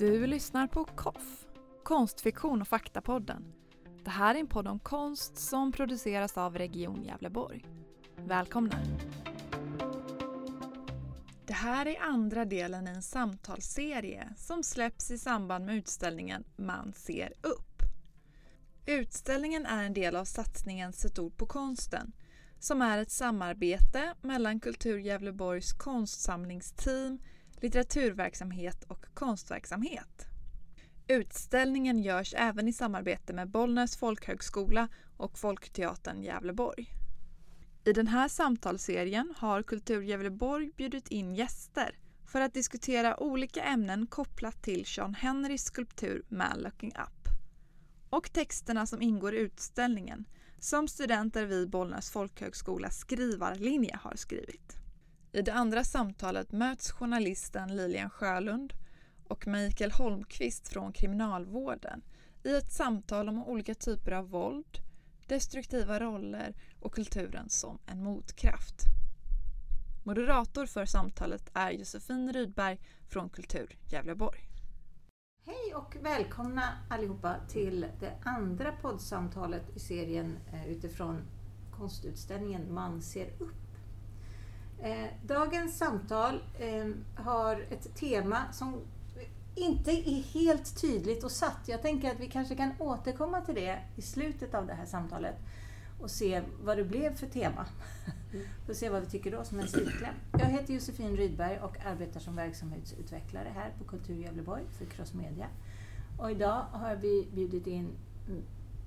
Du lyssnar på KOFF, Konstfiktion och faktapodden. Det här är en podd om konst som produceras av Region Gävleborg. Välkomna! Det här är andra delen i en samtalsserie som släpps i samband med utställningen Man ser upp. Utställningen är en del av satsningen Sätt ord på konsten som är ett samarbete mellan Kultur Gävleborgs konstsamlingsteam, litteraturverksamhet och konstverksamhet. Utställningen görs även i samarbete med Bollnäs folkhögskola och Folkteatern Gävleborg. I den här samtalsserien har Kultur Gävleborg bjudit in gäster för att diskutera olika ämnen kopplat till Sean Henrys skulptur Man Looking Up och texterna som ingår i utställningen som studenter vid Bollnäs folkhögskola skrivarlinje har skrivit. I det andra samtalet möts journalisten Lilian Sjölund och Mikael Holmqvist från Kriminalvården i ett samtal om olika typer av våld, destruktiva roller och kulturen som en motkraft. Moderator för samtalet är Josefin Rydberg från Kultur Gävleborg. Hej och välkomna allihopa till det andra poddsamtalet i serien eh, utifrån konstutställningen Man ser upp. Eh, dagens samtal eh, har ett tema som inte är helt tydligt och satt. Jag tänker att vi kanske kan återkomma till det i slutet av det här samtalet och se vad det blev för tema. Mm. Får se vad vi tycker då som en slutkläm. Jag heter Josefin Rydberg och arbetar som verksamhetsutvecklare här på Kultur Gävleborg för Crossmedia. Och idag har vi bjudit in, mm,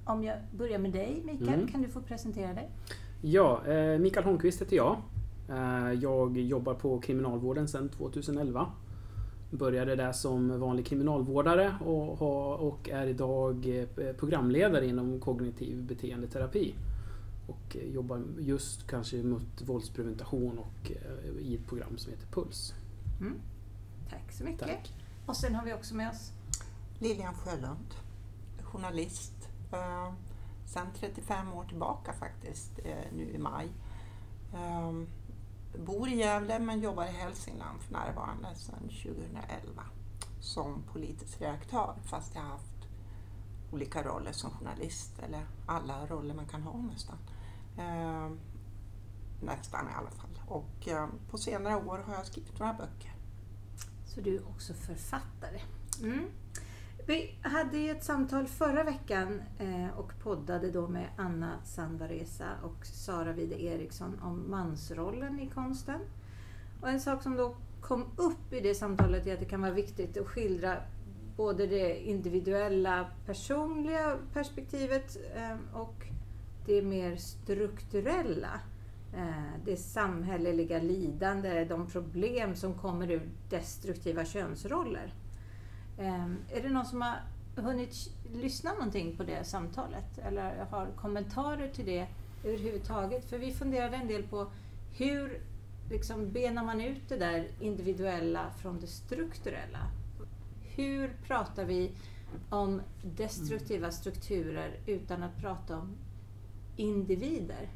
om jag börjar med dig Mikael, mm. kan du få presentera dig? Ja, eh, Mikael Holmqvist heter jag. Eh, jag jobbar på Kriminalvården sedan 2011. Började där som vanlig kriminalvårdare och, är idag eh, programledare inom kognitiv beteendeterapi. Och jobbar just kanske mot våldsprevention och i ett program som heter Puls. Mm. Tack så mycket. Tack. Och sen har vi också med oss Lilian Sjölund, journalist. Eh, sen 35 år tillbaka faktiskt, eh, nu i maj. Bor i Gävle men jobbar i Hälsingland för närvarande sedan 2011 som politisk redaktör fast jag har haft olika roller som journalist eller alla roller man kan ha nästan. Eh, nästan i alla fall. Och eh, på senare år har jag skrivit några böcker. Så du är också författare. Mm. Vi hade ju ett samtal förra veckan eh, och poddade då med Anna Sandaresa och Sara Wide Eriksson om mansrollen i konsten. Och en sak som då kom upp i det samtalet är att det kan vara viktigt att skildra både det individuella personliga perspektivet eh, och det mer strukturella. Eh, det samhälleliga lidande, de problem som kommer ur destruktiva könsroller. Ehm, är det någon som har hunnit lyssna någonting på det samtalet eller har kommentarer till det överhuvudtaget? För vi funderade en del på hur liksom benar man ut det där individuella från det strukturella? Hur pratar vi om destruktiva strukturer utan att prata om individer?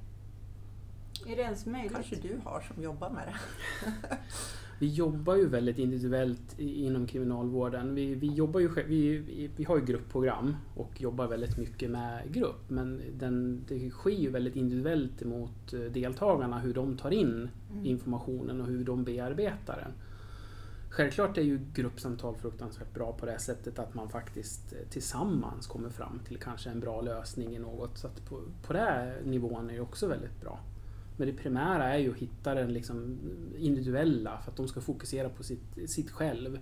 Är det ens möjligt? kanske du har som jobbar med det? vi jobbar ju väldigt individuellt inom kriminalvården. Vi, vi, jobbar ju, vi, vi har ju gruppprogram och jobbar väldigt mycket med grupp. Men den, det sker ju väldigt individuellt mot eh, deltagarna hur de tar in mm. informationen och hur de bearbetar den. Självklart är ju gruppsamtal fruktansvärt bra på det sättet att man faktiskt eh, tillsammans kommer fram till kanske en bra lösning i något. Så på, på den nivån är det också väldigt bra. Men det primära är ju att hitta den liksom individuella för att de ska fokusera på sitt, sitt själv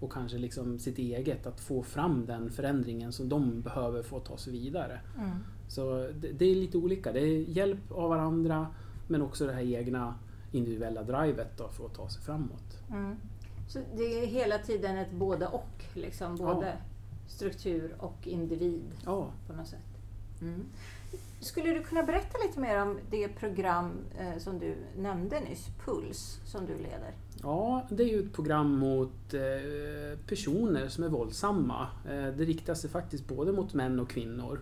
och kanske liksom sitt eget, att få fram den förändringen som de behöver få ta sig vidare. Mm. Så det, det, är lite olika. Det är hjälp av varandra men också det här egna individuella drivet då för att ta sig framåt. Mm. Så det är hela tiden ett både och, liksom både ja. struktur och individ ja. på något sätt? Mm. Skulle du kunna berätta lite mer om det program eh, som du nämnde nyss, Puls, som du leder? Ja, det är ju ett program mot eh, personer som är våldsamma. Eh, det riktar sig faktiskt både mot män och kvinnor.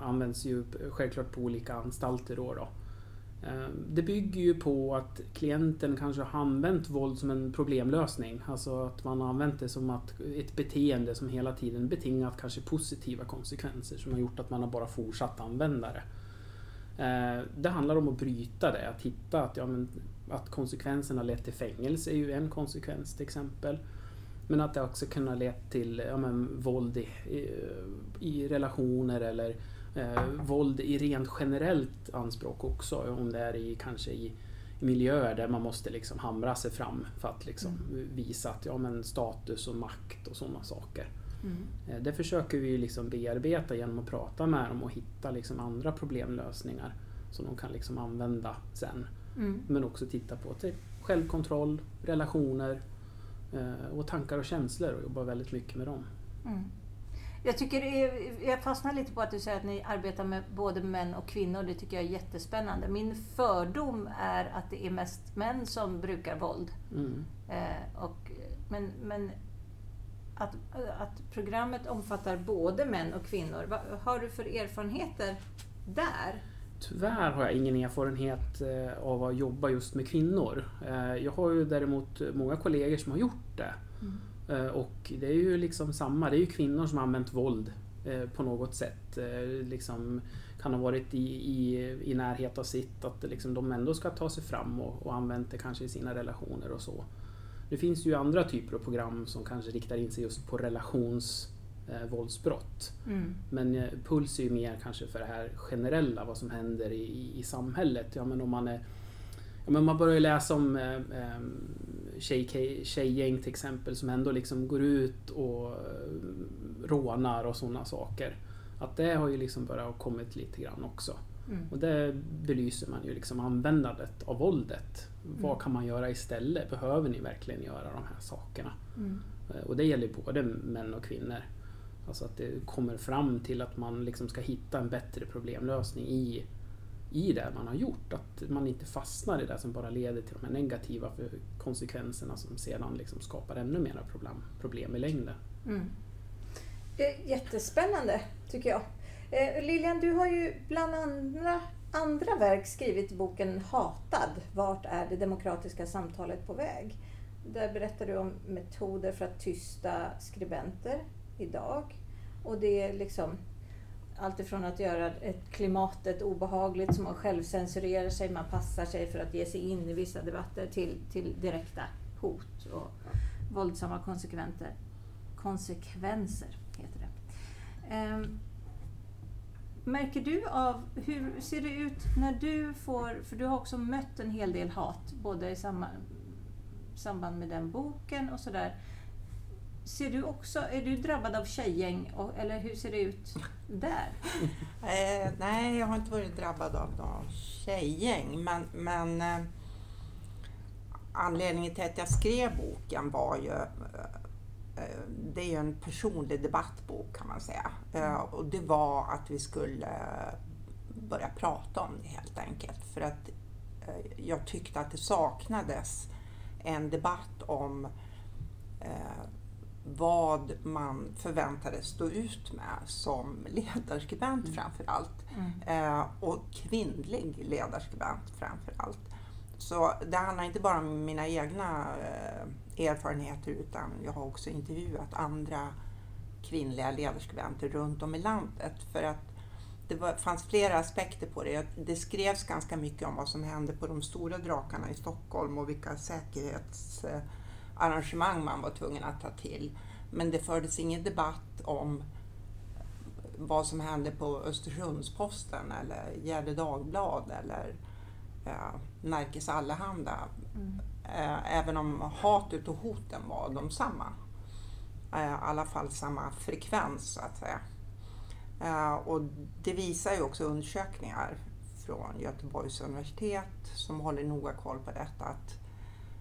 Används ju självklart på olika anstalter då. då. Ehm, det bygger ju på att klienten kanske har använt våld som en problemlösning. Alltså att man har använt det som att ett beteende som hela tiden betingat kanske positiva konsekvenser som har gjort att man har bara fortsatt använda det. Ehm, det handlar om att bryta det, att hitta att, ja, men, att konsekvenserna lett till fängelse är ju en konsekvens till exempel. Men att det också kan ha lett till ja, men, våld i, i, i relationer eller eh, våld i rent generellt anspråk också. Om det är i, kanske i, miljöer där man måste liksom hamra sig fram för att liksom mm. visa att ja, men status och makt och sådana saker. Mm. Eh, det försöker vi liksom bearbeta genom att prata med dem och hitta liksom andra problemlösningar som de kan liksom använda sen. Mm. Men också titta på till självkontroll, relationer eh, och tankar och känslor och jobba väldigt mycket med dem. Mm. Jag, tycker jag fastnar lite på att du säger att ni arbetar med både män och kvinnor. Det tycker jag är jättespännande. Min fördom är att det är mest män som brukar våld. Mm. Eh, och, men men att, att programmet omfattar både män och kvinnor. Vad har du för erfarenheter där? Tyvärr har jag ingen erfarenhet eh, av att jobba just med kvinnor. Eh, jag har ju däremot många kollegor som har gjort det. Mm. Eh, och det är ju liksom samma, det är ju kvinnor som har använt våld på något sätt. Liksom kan ha varit i, i, i närhet av sitt, att liksom de ändå ska ta sig fram och, och använt det kanske i sina relationer och så. Det finns ju andra typer av program som kanske riktar in sig just på relationsvåldsbrott. Eh, mm. Men eh, Puls är ju mer kanske för det här generella, vad som händer i, i samhället. Ja, men om man är Ja, men man börjar ju läsa om eh, eh tjej, tjejgäng till exempel som ändå liksom går ut och eh, rånar och sådana saker. Att det har ju liksom börjat kommit lite grann också. Mm. Och det belyser man ju liksom användandet av våldet. Mm. Vad kan man göra istället? Behöver ni verkligen göra de här sakerna? Mm. Eh, och det gäller både män och kvinnor. Alltså att det kommer fram till att man liksom ska hitta en bättre problemlösning i, i det man har gjort. Att man inte fastnar i det som bara leder till de här negativa konsekvenserna som sedan liksom skapar ännu mer problem, problem i längden. Mm. Jättespännande tycker jag. Eh, Lilian, du har ju bland andra, andra verk skrivit boken Hatad. Vart är det demokratiska samtalet på väg? Där berättar du om metoder för att tysta skribenter idag. Och det är liksom alltifrån att göra ett klimatet obehagligt så man självcensurerar sig, man passar sig för att ge sig in i vissa debatter till, till direkta hot och våldsamma konsekvenser. Konsekvenser heter det. Ehm, Märker du av, hur ser det ut när du får, för du har också mött en hel del hat, både i samband med den boken och sådär. Ser du också, är du drabbad av tjejgäng eller hur ser det ut där? eh, nej, jag har inte varit drabbad av någon tjejgäng men, men eh, anledningen till att jag skrev boken var ju eh, eh det är ju en personlig debattbok kan man säga. Eh. Och det var att vi skulle eh, börja prata om det helt enkelt. För att eh, jag tyckte att det saknades en debatt om eh, vad man förväntades stå ut med som ledarskribent mm. framför allt. Mm. och kvinnlig ledarskribent framför allt. Så det handlar inte bara om mina egna erfarenheter utan jag har också intervjuat andra kvinnliga ledarskribenter runt om i landet för att det var, fanns flera aspekter på det. Det skrevs ganska mycket om vad som hände på de stora drakarna i Stockholm och vilka säkerhetsarrangemang man var tvungen att ta till. Men det fördes ingen debatt om vad som hände på Östersundsposten eller Gefle Dagblad eller ja, Närkes Allehanda. Mm. Eh, även om hatet och hoten var de samma. Eh, I alla fall samma frekvens så att säga. Eh, och det visar ju också undersökningar från Göteborgs universitet som håller noga koll på detta att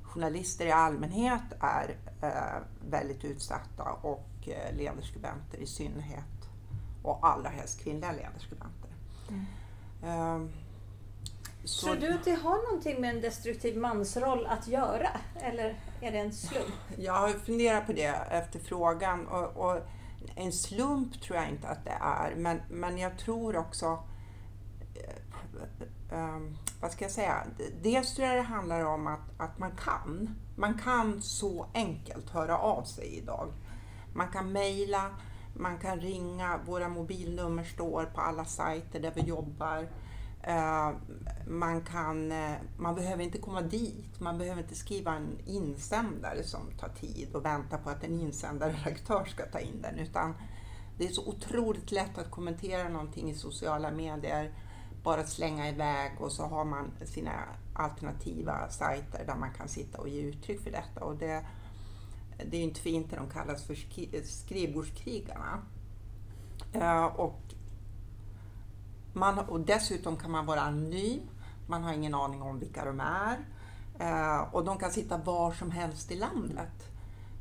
journalister i allmänhet är väldigt utsatta och ledarskribenter i synnerhet. Och allra helst kvinnliga ledarskribenter. Mm. Så... Tror du att det har någonting med en destruktiv mansroll att göra? Eller är det en slump? Jag har funderat på det efter frågan. Och, och, en slump tror jag inte att det är. Men, men jag tror också... Vad ska jag säga? Dels tror jag det handlar om att, att man kan. Man kan så enkelt höra av sig idag. Man kan mejla, man kan ringa, våra mobilnummer står på alla sajter där vi jobbar. Eh, man, kan, eh, man behöver inte komma dit, man behöver inte skriva en insändare som tar tid och vänta på att en insändarredaktör ska ta in den. Utan det är så otroligt lätt att kommentera någonting i sociala medier, bara slänga iväg och så har man sina alternativa sajter där man kan sitta och ge uttryck för detta. Och det, det är inte fint när de kallas för skrivbordskrigarna. Eh, och, man, och dessutom kan man vara anonym, man har ingen aning om vilka de är. Eh, och de kan sitta var som helst i landet.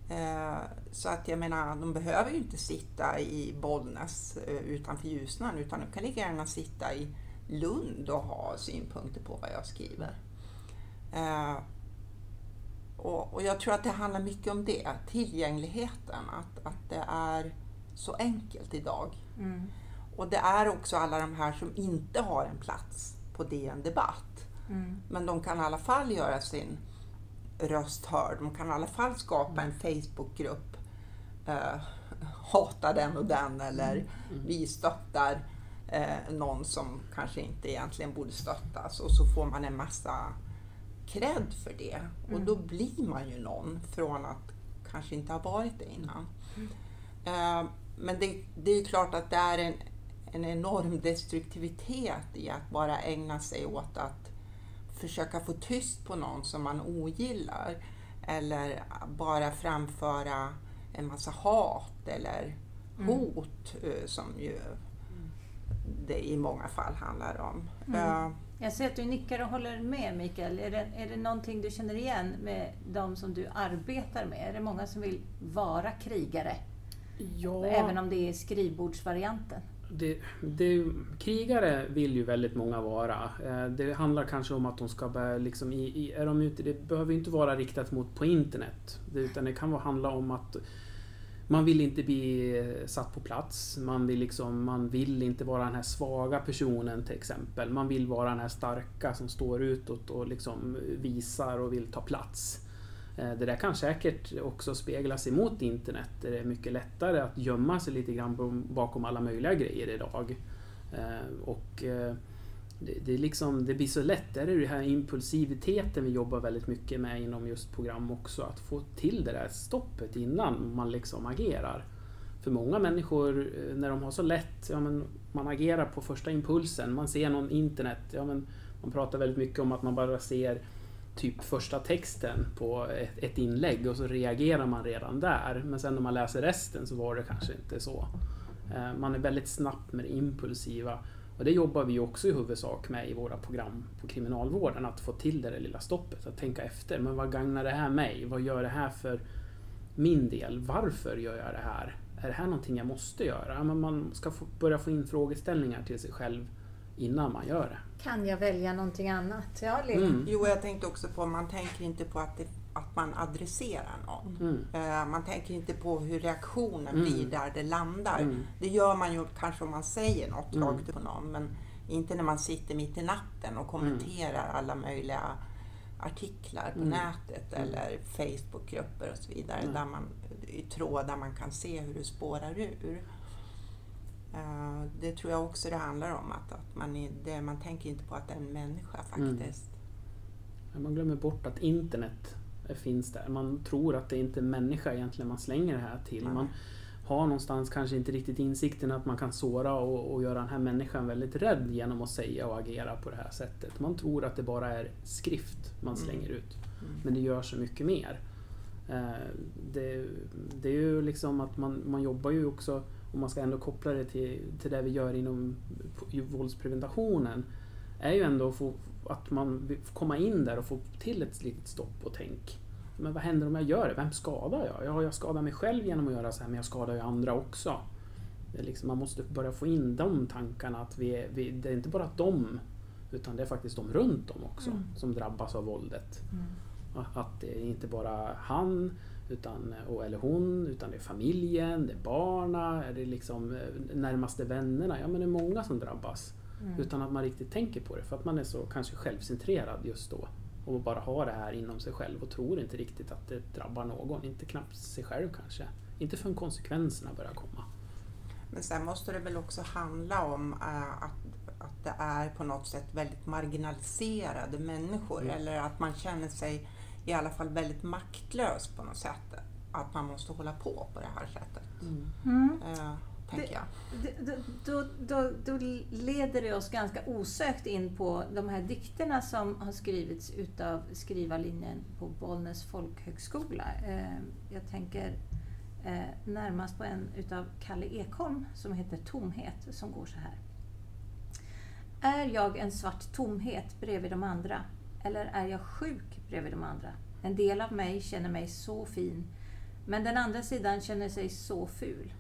Eh, så att jag menar, de behöver ju inte sitta i Bollnäs utanför Ljusnan utan de kan lika gärna sitta i Lund och ha synpunkter på vad jag skriver. Och, och, jag tror att det handlar mycket om det, tillgängligheten, att, att det är så enkelt idag. Mm. Och det är också alla de här som inte har en plats på DN Debatt. Mm. Men de kan i alla fall göra sin röst hörd. De kan i alla fall skapa en Facebookgrupp. Eh, hata den och den eller mm. mm. vi stöttar eh, någon som kanske inte egentligen borde stöttas. Och så får man en massa cred för det. Mm. Och då blir man ju någon från att kanske inte ha varit det innan. Mm. Uh, men det, det, är klart att det är en, en enorm destruktivitet i att bara ägna sig åt att försöka få tyst på någon som man ogillar. Eller bara framföra en massa hat eller mm. hot mm. som ju det i många fall handlar om. Uh, jag ser att du nickar och håller med Mikael. Är det, är det någonting du känner igen med de som du arbetar med? Är det många som vill vara krigare? Ja. Även om det är skrivbordsvarianten? Det, det, krigare vill ju väldigt många vara. Eh, det handlar kanske om att de ska börja, liksom, i, i, är de ute, det behöver inte vara riktat mot på internet. Utan det kan handla om att man vill inte bli eh, satt på plats. Man vill, liksom, man vill inte vara den här svaga personen till exempel. Man vill vara den här starka som står utåt och liksom eh, visar och vill ta plats. Eh, det där kan säkert också speglas emot internet där det är mycket lättare att gömma sig lite grann bakom alla möjliga grejer idag. Och det, det, liksom, det blir så lätt. Det är det här impulsiviteten vi jobbar väldigt mycket med inom just program också. Att få till det där stoppet innan man liksom agerar. För många människor, eh, när de har så lätt, ja, men man agerar på första impulsen. Man ser någon internet, ja, men man pratar väldigt mycket om att man bara ser typ första texten på ett, ett inlägg och så reagerar man redan där. Men sen när man läser resten så var det kanske inte så. Eh, man är väldigt snabbt med det impulsiva och det jobbar vi också i huvudsak med i våra program på kriminalvården, att få till det där lilla stoppet, att tänka efter. Men vad gagnar det här mig? Vad gör det här för min del? Varför gör jag det här? Är det här någonting jag måste göra? Men man ska få börja få in frågeställningar till sig själv innan man gör det. Kan jag välja någonting annat? Ja, mm. Jo, jag tänkte också på, man tänker inte på att det att man adresserar någon. Mm. Uh, man tänker inte på hur reaktionen mm. blir där det landar. Mm. Det gör man ju kanske om man säger något mm. rakt på någon, men inte när man sitter mitt i natten och kommenterar mm. alla möjliga artiklar på mm. nätet eller Facebookgrupper och så vidare, där man, i trådar man kan se hur det spårar ur. Uh, det tror jag också det handlar om, att, att man, är, det, man tänker inte på att det är en människa faktiskt. Man glömmer bort att internet finns där. Man tror att det inte är människa egentligen man slänger det här till. Man har någonstans kanske inte riktigt insikten att man kan såra och, och göra den här människan väldigt rädd genom att säga och agera på det här sättet. Man tror att det bara är skrift man mm. slänger ut. Mm. Men det gör så mycket mer. Eh, det, det, är ju liksom att man, man jobbar ju också, om man ska ändå koppla det till, till det vi gör inom våldspreventationen, är ju ändå att få, att man vill komma in där och få till ett litet stopp och tänk. Men vad händer om jag gör det? Vem skadar jag? Ja, jag skadar mig själv genom att göra så här, men jag skadar ju andra också. Är liksom, man måste börja få in de tankarna att vi, vi, det är inte bara de, utan det är faktiskt de runt om också mm. som drabbas av våldet. Mm. Att det är inte bara han utan, eller hon, utan det är familjen, det är barna, är det liksom eh, närmaste vännerna. Ja, men det är många som drabbas. Mm. Utan att man riktigt tänker på det för att man är så kanske självcentrerad just då. Och bara har det här inom sig själv och tror inte riktigt att det drabbar någon. Inte knappt sig själv kanske. Inte förrän konsekvenserna börjar komma. Men sen måste det väl också handla om äh, att, att det är på något sätt väldigt marginaliserade människor Mm. eller att man känner sig i alla fall väldigt maktlös på något sätt. Att man måste hålla på på det här sättet, Mm. äh, tänker jag. Då, då, då, då leder det oss ganska osökt in på de här dikterna som har skrivits utav skrivarlinjen på Bollnäs folkhögskola. Eh, jag tänker eh, närmast på en utav Kalle Ekholm som heter Tomhet, som går så här. Är jag en svart tomhet bredvid de andra? Eller är jag sjuk bredvid de andra? En del av mig känner mig så fin, men den andra sidan känner sig så ful.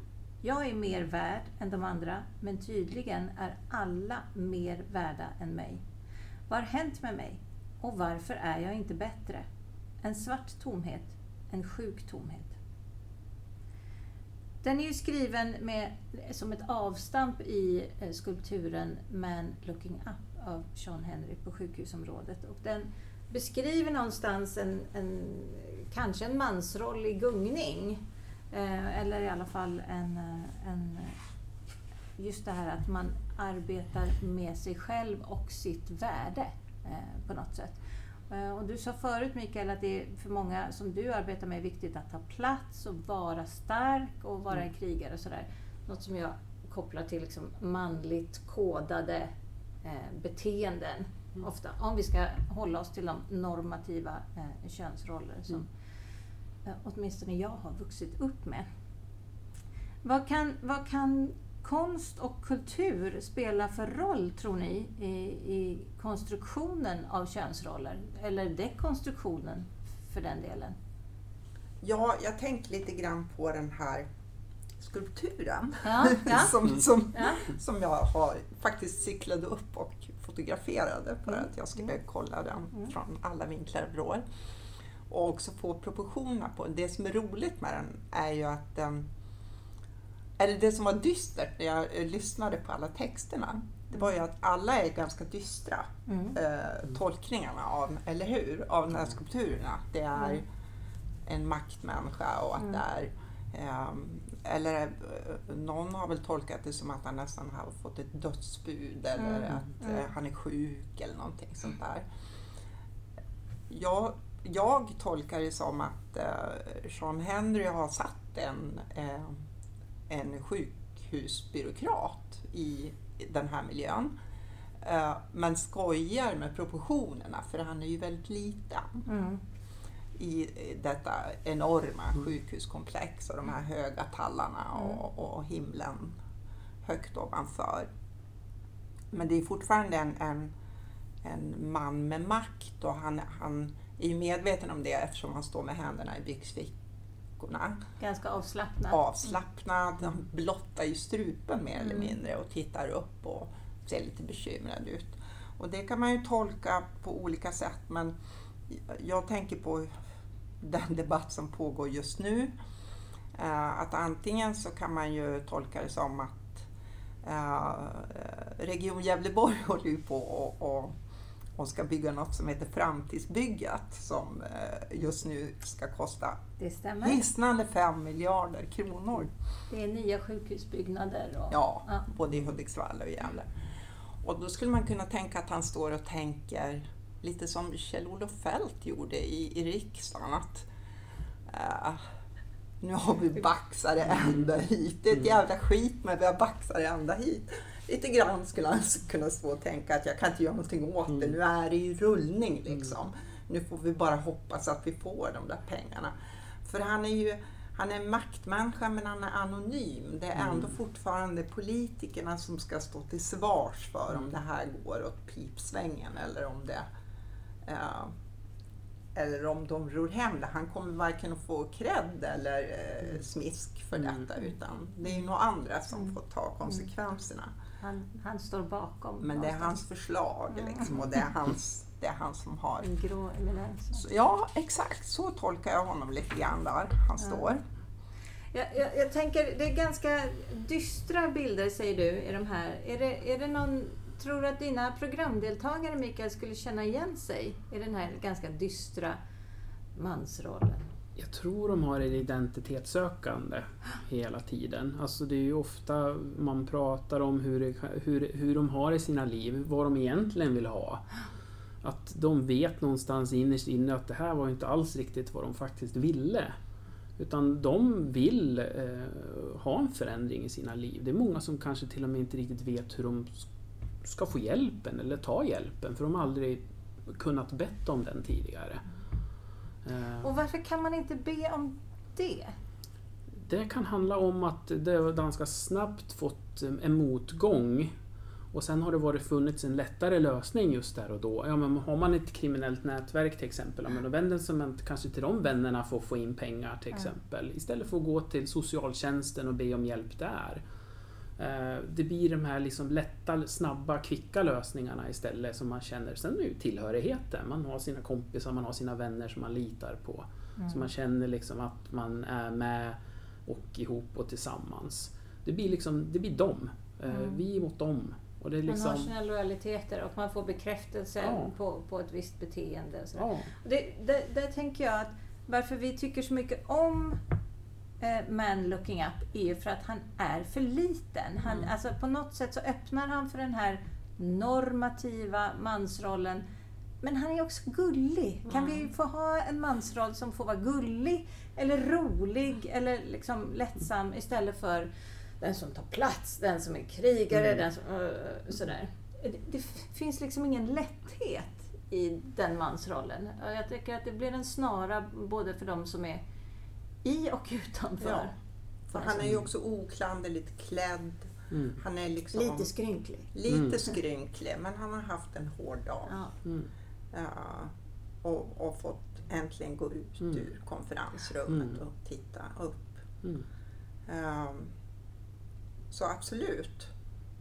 Jag är mer värd än de andra, men tydligen är alla mer värda än mig. Vad har hänt med mig? Och varför är jag inte bättre? En svart tomhet, en sjuk tomhet. Den är ju skriven med, som ett avstamp i eh, skulpturen Man Looking Up av Sean Henry på sjukhusområdet. Och den beskriver någonstans en, en, kanske en mansroll i gungning. Eh, eller i alla fall en, eh, en, just det här att man arbetar med sig själv och sitt värde eh, på något sätt. Eh, och du sa förut Mikael att det är för många som du arbetar med viktigt att ta plats och vara stark och vara en krigare och sådär. Något som jag kopplar till liksom manligt kodade eh, beteenden ofta. Om vi ska hålla oss till de normativa eh, könsroller som Mm. Eh, åtminstone jag har vuxit upp med. Vad kan, vad kan konst och kultur spela för roll, tror ni, i, i konstruktionen av könsroller? Eller dekonstruktionen, för den delen? Ja, jag tänkte lite grann på den här skulpturen Ja, ja. som, som, Ja. som jag har faktiskt cyklade upp och fotograferade för Mm. att jag skulle kolla den Mm. från alla vinklar och vrår. Och också få proportionerna på. Det som är roligt med den är ju att den eller det som var dystert när jag eh, lyssnade på alla texterna, det var ju att alla är ganska dystra. Mm. Eh, tolkningarna av, eller hur, av de här skulpturerna. Det är Mm. en maktmänniska och att Mm. det är ehm, eller eh, någon har väl tolkat det som att han nästan har fått ett dödsbud eller Mm. att eh, Mm. han är sjuk eller någonting sånt där. Jag, jag tolkar det som att eh, Sean Henry har satt en, eh, en sjukhusbyråkrat i den här miljön. Eh, men skojar med proportionerna för han är ju väldigt liten Mm. i detta enorma sjukhuskomplex och de här höga tallarna och, och himlen högt ovanför. Men det är fortfarande en, en, en man med makt och han, han är ju medveten om det eftersom han står med händerna i byxfickorna. Ganska avslappnat. Avslappnad, han blottar ju strupen mer eller Mm. mindre och tittar upp och ser lite bekymrad ut. Och det kan man ju tolka på olika sätt men jag tänker på den debatt som pågår just nu. Eh, Att antingen så kan man ju tolka det som att eh, Region Gävleborg håller ju på och, och, och ska bygga något som heter Framtidsbygget som eh, just nu ska kosta hisnande 5 miljarder kronor. Det är nya sjukhusbyggnader. Och, Ja, Ja. både i Hudiksvall och i Gävle. Och då skulle man kunna tänka att han står och tänker lite som Kjell-Olof Feldt gjorde i, i riksdagen. Att, eh, nu har vi baxare ända hit. Det är ett jävla skit men vi har baxare ända hit. Lite grann skulle han kunna stå och tänka att jag kan inte göra någonting åt det. Nu är det i rullning liksom. Nu får vi bara hoppas att vi får de där pengarna. För han är ju han är maktmänniska men han är anonym. Det är ändå fortfarande politikerna som ska stå till svars för om det här går åt pipsvängen eller om det eh, eller om de ror hem det. Han kommer varken att få cred eller eh, smisk för Mm. detta utan det är ju några andra som får ta konsekvenserna. Han, han står bakom. Men det är hans förslag liksom, och det är hans, det är han som har En grå eminens. Ja, exakt. Så tolkar jag honom lite grann där han står. Jag, jag, jag tänker, det är ganska dystra bilder säger du i de här. Är det, är det någon tror du att dina programdeltagare, Mikael, skulle känna igen sig i den här ganska dystra mansrollen? Jag tror de har ett identitetssökande hela tiden. Alltså det är ju ofta man pratar om hur, det, hur, hur de har i sina liv, vad de egentligen vill ha. Att de vet någonstans innerst inne att det här var inte alls riktigt vad de faktiskt ville. Utan de vill eh, ha en förändring i sina liv. Det är många som kanske till och med inte riktigt vet hur de ska få hjälpen eller ta hjälpen för de har aldrig kunnat bett om den tidigare. Eh. Och varför kan man inte be om det? Det kan handla om att det har ganska snabbt fått en motgång och sen har det varit funnits en lättare lösning just där och då. Ja, men har man ett kriminellt nätverk till exempel, ja, men då vänder sig man kanske till de vännerna för att få in pengar till exempel. Istället för att gå till socialtjänsten och be om hjälp där. Eh, det blir de här liksom lätta, snabba, kvicka lösningarna istället som man känner. Sen är ju tillhörigheten. Man har sina kompisar, man har sina vänner som man litar på. Mm. Så man känner liksom att man är med och ihop och tillsammans. Det blir liksom, det blir dem. Eh, mm. Vi mot dem. Och det är liksom... Man har sina lojaliteter och man får bekräftelse ja. på, på ett visst beteende. Och ja. det, det, där tänker jag att varför vi tycker så mycket om Man Looking Up är ju för att han är för liten. Han, mm. alltså på något sätt så öppnar han för den här normativa mansrollen. Men han är också gullig. Kan mm. vi få ha en mansroll som får vara gullig eller rolig eller liksom lättsam istället för den som tar plats, den som är krigare, mm. den som... Uh, sådär. Det, det, finns liksom ingen lätthet i den mansrollen. Jag tycker att det blir en snara både för de som är i och utanför. Ja. För han är ju också oklanderligt klädd. Mm. Han är liksom lite skrynklig. Lite mm. skrynklig, men han har haft en hård dag. Ja. Mm. Uh, och, och, fått äntligen gå ut mm. ur konferensrummet mm. och titta upp. Um, så absolut.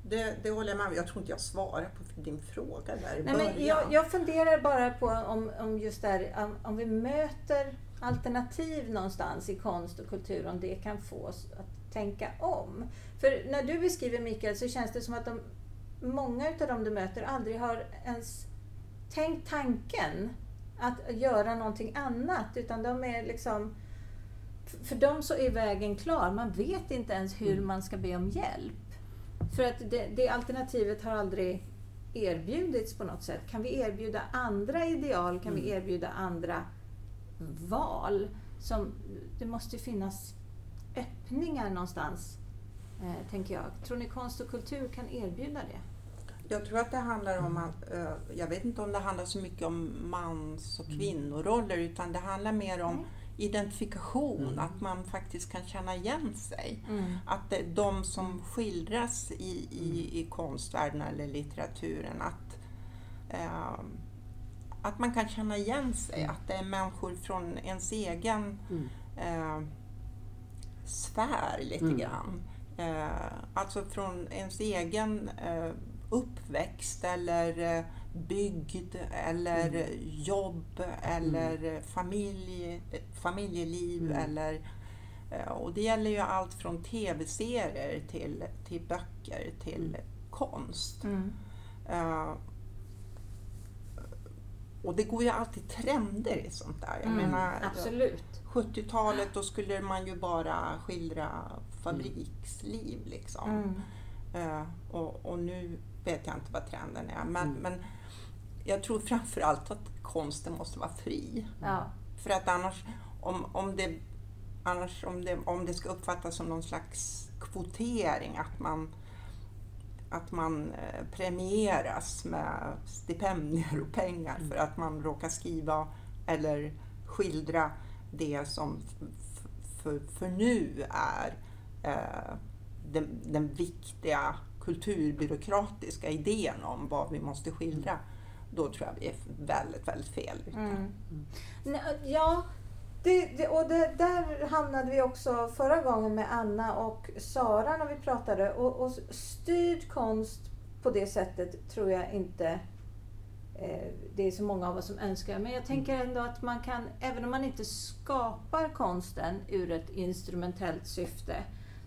Det, det håller jag med om. Jag tror inte jag svarar på din fråga där i Nej, början. Men jag, jag funderar bara på om, om just där, om, om vi möter alternativ någonstans i konst och kultur, om det kan få oss att tänka om. För när du beskriver Mikael så känns det som att de, många av dem du möter aldrig har ens tänkt tanken att göra någonting annat, utan de är liksom för dem så är vägen klar. Man vet inte ens hur mm. man ska be om hjälp. För att det, det, alternativet har aldrig erbjudits på något sätt. Kan vi erbjuda andra ideal? Kan mm. vi erbjuda andra val? Som, det måste finnas öppningar någonstans, eh, tänker jag. Tror ni konst och kultur kan erbjuda det? Jag tror att det handlar om att, eh, jag vet inte om det handlar så mycket om mans och mm. kvinnoroller, utan det handlar mer om identifikation, mm. att man faktiskt kan känna igen sig. Mm. Att det, de som skildras i, i, i konstvärlden eller litteraturen, att, eh, att man kan känna igen sig, mm. att det är människor från ens egen mm. eh, sfär lite mm. grann. Eh, alltså från ens egen eh, uppväxt eller eh, bygd eller mm. jobb eller mm. familj, familjeliv mm. eller eh, och det gäller ju allt från tv-serier till, till böcker till mm. konst. Uh, och det går ju alltid trender i sånt där. Jag mm, menar, absolut. 70-talet då skulle man ju bara skildra fabriksliv liksom. Mm. Uh, och, och, nu vet jag inte vad trenden är. Men, mm. men jag tror framförallt att konsten måste vara fri. Ja. För att annars, om, om, det, annars om, det, om det ska uppfattas som någon slags kvotering, att man, att man eh, premieras med stipendier och pengar mm. för att man råkar skriva eller skildra det som för, för nu är eh, den, den viktiga kulturbyråkratiska idén om vad vi måste skildra då tror jag vi är väldigt, väldigt fel ute. Mm. Ja, det, det, och det, där hamnade vi också förra gången med Anna och Sara när vi pratade. Och, och styrd konst på det sättet tror jag inte eh, det är så många av oss som önskar. Men jag tänker ändå att man kan, även om man inte skapar konsten ur ett instrumentellt syfte,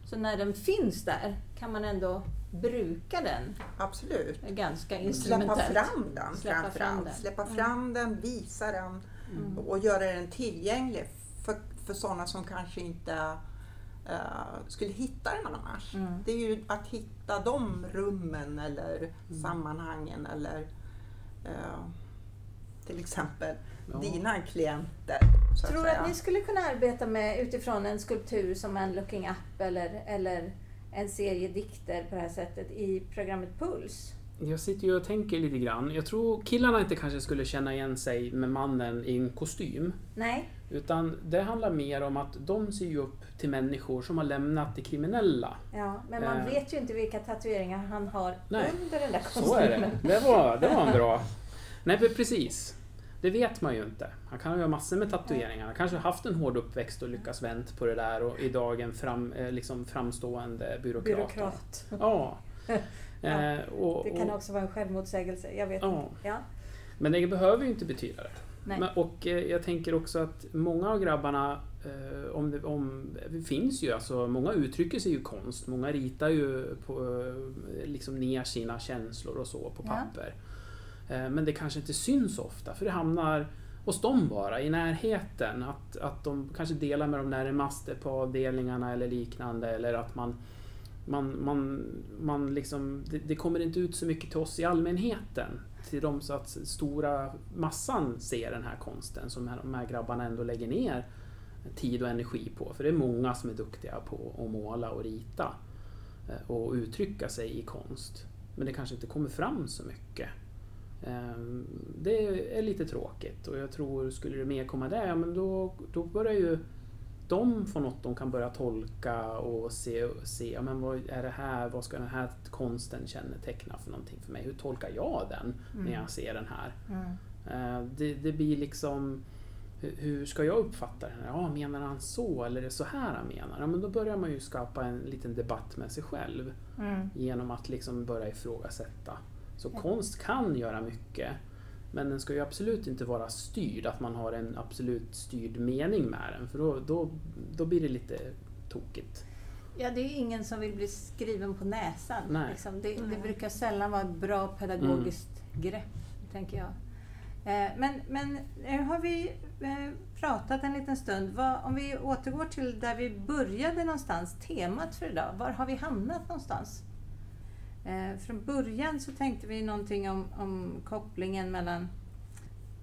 Så när den finns där kan man ändå bruka den Absolut. ganska Släppa instrumentellt. fram den Släppa fram den. Släppa Mm. fram den, visa den Mm. och göra den tillgänglig för, för sådana som kanske inte eh, skulle hitta den annars. Mm. Det är ju att hitta de rummen eller sammanhangen eller eh, till exempel Ja. dina klienter. Tror att du säga. att ni skulle kunna arbeta med utifrån en skulptur som en Looking Up eller, eller en serie dikter på det här sättet i programmet Puls? Jag sitter ju och tänker lite grann. Jag tror killarna inte kanske skulle känna igen sig med mannen i en kostym. Nej? Utan det handlar mer om att de ser ju upp till människor som har lämnat det kriminella. Ja, men man Eh. vet ju inte vilka tatueringar han har Nej, under den där kostymen. Så är det. Det var, det var en bra... Nej, men precis. Det vet man ju inte. Han kan ju ha massor med tatueringar. Han kanske har haft en hård uppväxt och lyckats vänt på det där och idag en fram, eh, liksom framstående byråkrat. Byråkrat. Ja. Ja, Eh, och, Det kan också vara en självmotsägelse. Jag vet Ja. inte. Ja. men det behöver ju inte betyda det. Men, och eh, jag tänker också att många av grabbarna, eh, om det, om, det finns ju alltså, många uttrycker sig ju konst. Många ritar ju på, liksom ner sina känslor och så på Ja. papper. Eh, men det kanske inte syns ofta, för det hamnar hos dem bara, i närheten. Att, att de kanske delar med de närmaste på avdelningarna eller liknande. Eller att man, man, man, man liksom, det, det kommer inte ut så mycket till oss i allmänheten. Till de så att stora massan ser den här konsten som de här grabbarna ändå lägger ner tid och energi på. För det är många som är duktiga på att måla och rita eh, och uttrycka sig i konst. Men det kanske inte kommer fram så mycket. Ehm, det är lite tråkigt och jag tror, skulle det mer komma där, ja, men då, då börjar ju de få något de kan börja tolka och se, se ja, men vad är det här, vad ska den här konsten känneteckna för någonting för mig? Hur tolkar jag den när jag ser den här? Mm. Eh, Det, det blir liksom hur- hur ska jag uppfatta den? Ja, menar han så eller är det så här han menar? Ja, men då börjar man ju skapa en liten debatt med sig själv Mm. genom att liksom börja ifrågasätta. Så konst kan göra mycket men den ska ju absolut inte vara styrd, att man har en absolut styrd mening med den för då, då, då blir det lite tokigt. Ja, det är ingen som vill bli skriven på näsan. Nej. Liksom. Det, det brukar sällan vara ett bra pedagogiskt grepp, tänker jag. Eh, Men, men nu har vi eh, pratat en liten stund. Vad, om vi återgår till där vi började någonstans, temat för idag. Var har vi hamnat någonstans? Eh, Från början så tänkte vi någonting om, om kopplingen mellan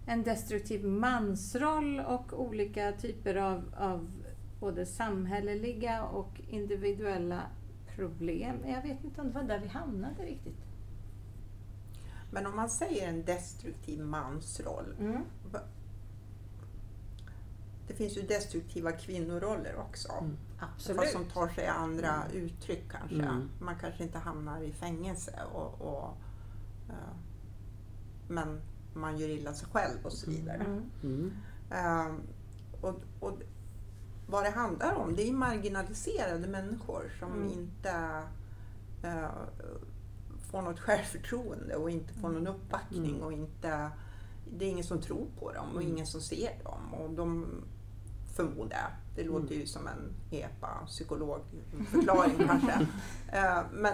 en destruktiv mansroll och olika typer av, av både samhälleliga och individuella problem. Jag vet inte om det var där vi hamnade riktigt. Men om man säger en destruktiv mansroll, Mm. det finns ju destruktiva kvinnoroller också. Mm. Absolut. Fast som tar sig andra uttryck kanske. Mm. Man kanske inte hamnar i fängelse och, och eh, men man gör illa sig själv och så vidare. Mm. Mm. Ehm, och, och vad det handlar om, det är marginaliserade människor som Mm. inte eh, får något självförtroende och inte får någon uppbackning Mm. och inte, det är ingen som tror på dem och Mm. ingen som ser dem. Och de förmodar det Mm. låter ju som en EPA psykologförklaring kanske. Eh, men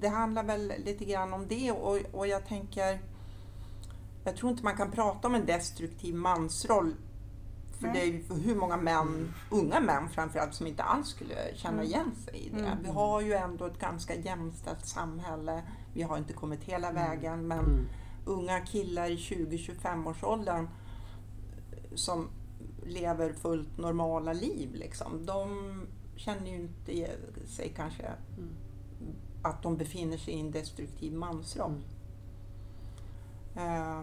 det handlar väl lite grann om det och, och jag tänker jag tror inte man kan prata om en destruktiv mansroll för Nej. det är ju för hur många män, unga män framförallt, som inte alls skulle känna Mm. igen sig i det. Mm. Vi har ju ändå ett ganska jämställt samhälle. Vi har inte kommit hela vägen men Mm. unga killar i 20-25 års åldern som lever fullt normala liv liksom, de känner ju inte sig kanske Mm. att de befinner sig i en destruktiv mansroll. Eh,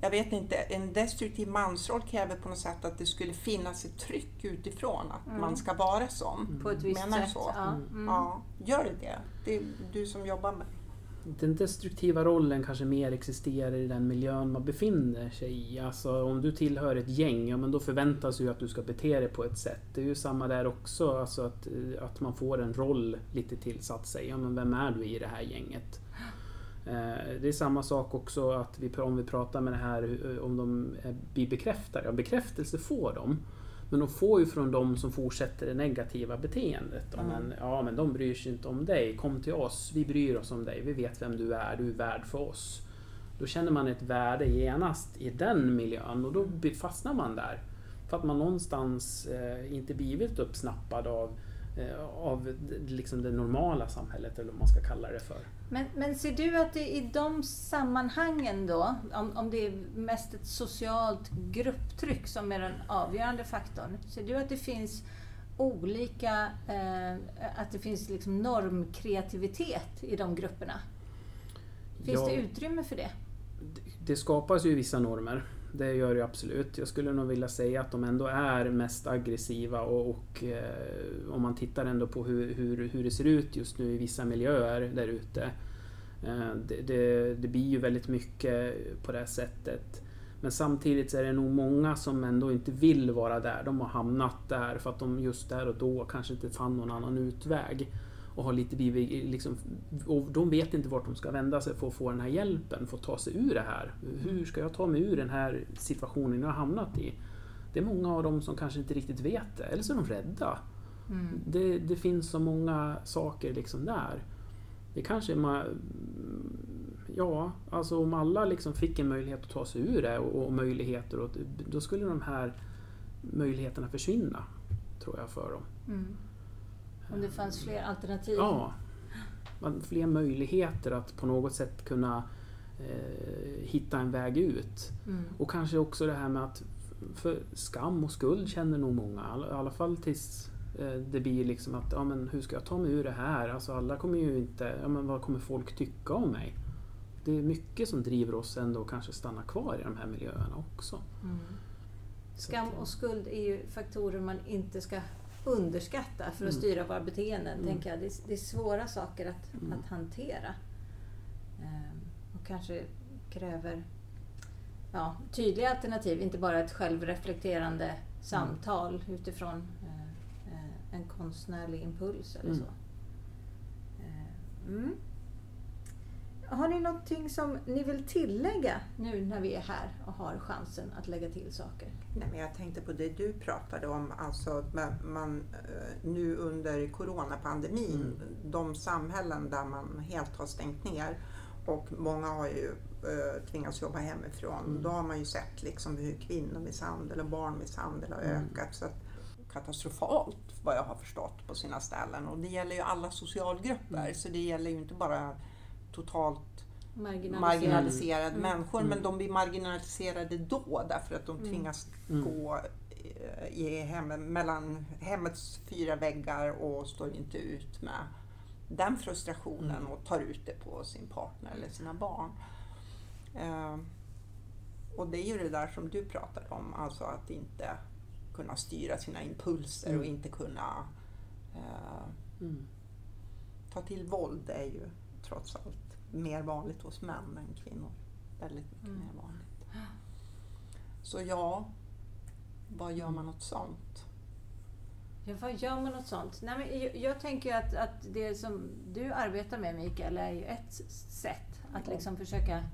jag vet inte, en destruktiv mansroll kräver på något sätt att det skulle finnas ett tryck utifrån att Mm. man ska vara som. På ett visst Menar sätt. så? Ja. Mm. Mm. Ja, gör det det? Det är du som jobbar med den destruktiva rollen kanske mer existerar i den miljön man befinner sig i. Alltså om du tillhör ett gäng, ja men då förväntas ju att du ska bete dig på ett sätt. Det är ju samma där också, alltså att, eh, att man får en roll lite tillsatt sig. Ja men vem är du i det här gänget? Eh, det är samma sak också att vi, om vi pratar med det här eh, om de blir bekräftade. Ja, bekräftelse får de. Men de får ju från de som fortsätter det negativa beteendet. Mm. Men, ja, men de bryr sig inte om dig. Kom till oss, vi bryr oss om dig. Vi vet vem du är, du är värd för oss. Då känner man ett värde genast i den miljön och då fastnar man där. För att man någonstans eh, inte blivit uppsnappad av, av liksom det normala samhället, eller vad man ska kalla det för. Men, men ser du att det i de sammanhangen då, om, om det är mest ett socialt grupptryck som är den avgörande faktorn, ser du att det finns olika, eh, att det finns liksom normkreativitet i de grupperna? Finns ja, det utrymme för det? Det skapas ju vissa normer. Det gör det absolut. Jag skulle nog vilja säga att de ändå är mest aggressiva och, och eh, om man tittar ändå på hur, hur, hur det ser ut just nu i vissa miljöer där ute. Eh, det, det, det, blir ju väldigt mycket på det sättet. Men samtidigt så är det nog många som ändå inte vill vara där. De har hamnat där för att de just där och då kanske inte fann någon annan utväg och har lite blivit liksom, och de vet inte vart de ska vända sig för att få den här hjälpen, för att ta sig ur det här. Hur ska jag ta mig ur den här situationen jag har hamnat i? Det är många av dem som kanske inte riktigt vet det, eller så är de rädda. Mm. Det, det, finns så många saker liksom där. Det kanske man... Ja, alltså om alla liksom fick en möjlighet att ta sig ur det och, och möjligheter, och, då skulle de här möjligheterna försvinna, tror jag, för dem. Mm. Om det fanns fler alternativ? Ja, fler möjligheter att på något sätt kunna eh, hitta en väg ut. Mm. Och kanske också det här med att för skam och skuld känner nog många, i alla fall tills eh, det blir liksom att, ja men hur ska jag ta mig ur det här? Alltså alla kommer ju inte, ja men vad kommer folk tycka om mig? Det är mycket som driver oss ändå att kanske stanna kvar i de här miljöerna också. Mm. Skam och skuld är ju faktorer man inte ska underskatta för att mm. styra våra beteenden. Mm. Tänker jag. Det, är, det är svåra saker att, mm. att hantera. Ehm, och kanske kräver ja, tydliga alternativ, inte bara ett självreflekterande samtal utifrån eh, eh, en konstnärlig impuls eller så. Ehm, mm. Har ni någonting som ni vill tillägga nu när vi är här och har chansen att lägga till saker? Nej, men jag tänkte på det du pratade om, alltså man, eh, nu under coronapandemin, mm. de samhällen där man helt har stängt ner och många har ju uh, tvingats jobba hemifrån. Mm. Då har man ju sett liksom hur kvinnomisshandel och barnmisshandel har mm. ökat. Så katastrofalt vad jag har förstått på sina ställen. Och det gäller ju alla socialgrupper, mm. så det gäller ju inte bara totalt marginaliserade, marginaliserade mm. människor. Mm. Men de blir marginaliserade då därför att de mm. tvingas mm. gå i hem, mellan hemmets fyra väggar och står inte ut med den frustrationen mm. och tar ut det på sin partner eller sina barn. Uh, och det är ju det där som du pratade om, alltså att inte kunna styra sina impulser mm. och inte kunna uh, mm. ta till våld. Det är ju trots allt mer vanligt hos män än kvinnor. Väldigt mycket mm. mer vanligt. Så ja, vad gör man åt sånt? Ja, vad gör man åt sånt? Nej, men jag, jag tänker att, att det som du arbetar med Mikael är ju ett sätt att liksom försöka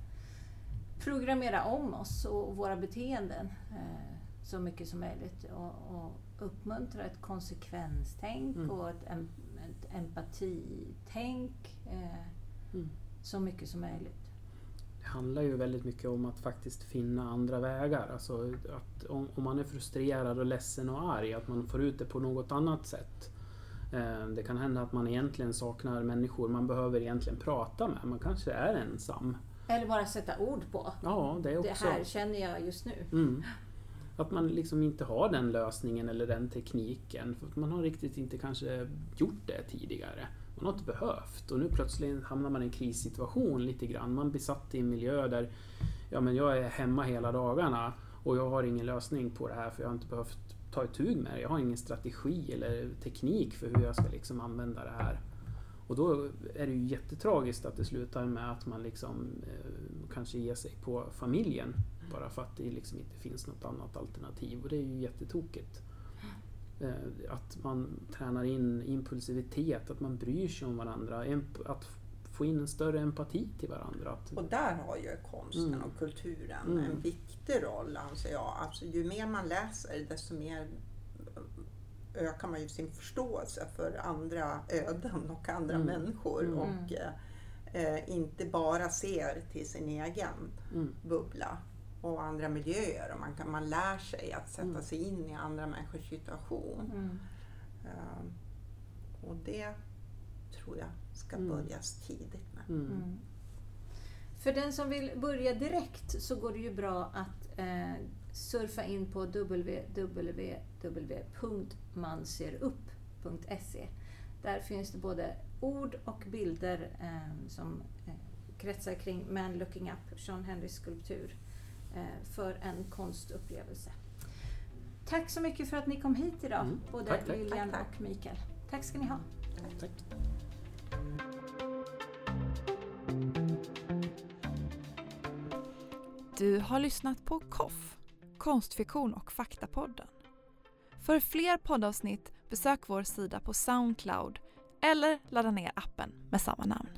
programmera om oss och våra beteenden eh, så mycket som möjligt och, och uppmuntra ett konsekvenstänk mm. och ett, ett empatitänk. Eh, mm så mycket som möjligt. Det handlar ju väldigt mycket om att faktiskt finna andra vägar. Alltså att om, om man är frustrerad och ledsen och arg, att man får ut det på något annat sätt. Eh, det kan hända att man egentligen saknar människor man behöver egentligen prata med. Man kanske är ensam. Eller bara sätta ord på. Ja, det också. Det här känner jag just nu. Mm. Att man liksom inte har den lösningen eller den tekniken. För att man har riktigt inte kanske gjort det tidigare. Man har inte behövt och nu plötsligt hamnar man i en krissituation lite grann. Man blir satt i en miljö där ja, men jag är hemma hela dagarna och jag har ingen lösning på det här för jag har inte behövt ta itu med det. Jag har ingen strategi eller teknik för hur jag ska liksom använda det här. Och då är det ju jättetragiskt att det slutar med att man liksom eh, kanske ger sig på familjen bara för att det liksom inte finns något annat alternativ och det är ju jättetokigt. Eh, att man tränar in impulsivitet, att man bryr sig om varandra, att få in en större empati till varandra. Och där har ju konsten mm. och kulturen mm. en viktig roll anser jag. Alltså, ju mer man läser desto mer ökar man ju sin förståelse för andra öden och andra Mm. människor Mm. och eh, inte bara ser till sin egen Mm. bubbla och andra miljöer. Och man, kan, man lär sig att sätta Mm. sig in i andra människors situation. Mm. Eh, och det tror jag ska Mm. börjas tidigt med. Mm. Mm. För den som vill börja direkt så går det ju bra att eh, surfa in på www.manserupp.se. Där finns det både ord och bilder eh, som eh, kretsar kring Man Looking Up, Sean Henrys skulptur, eh, för en konstupplevelse. Tack så mycket för att ni kom hit idag, Mm. både Tack, tack. Lilian Tack, tack. och Mikael. Tack ska ni ha. Tack. Du har lyssnat på KOFF, konstfiktion och faktapodden. För fler poddavsnitt besök vår sida på Soundcloud eller ladda ner appen med samma namn.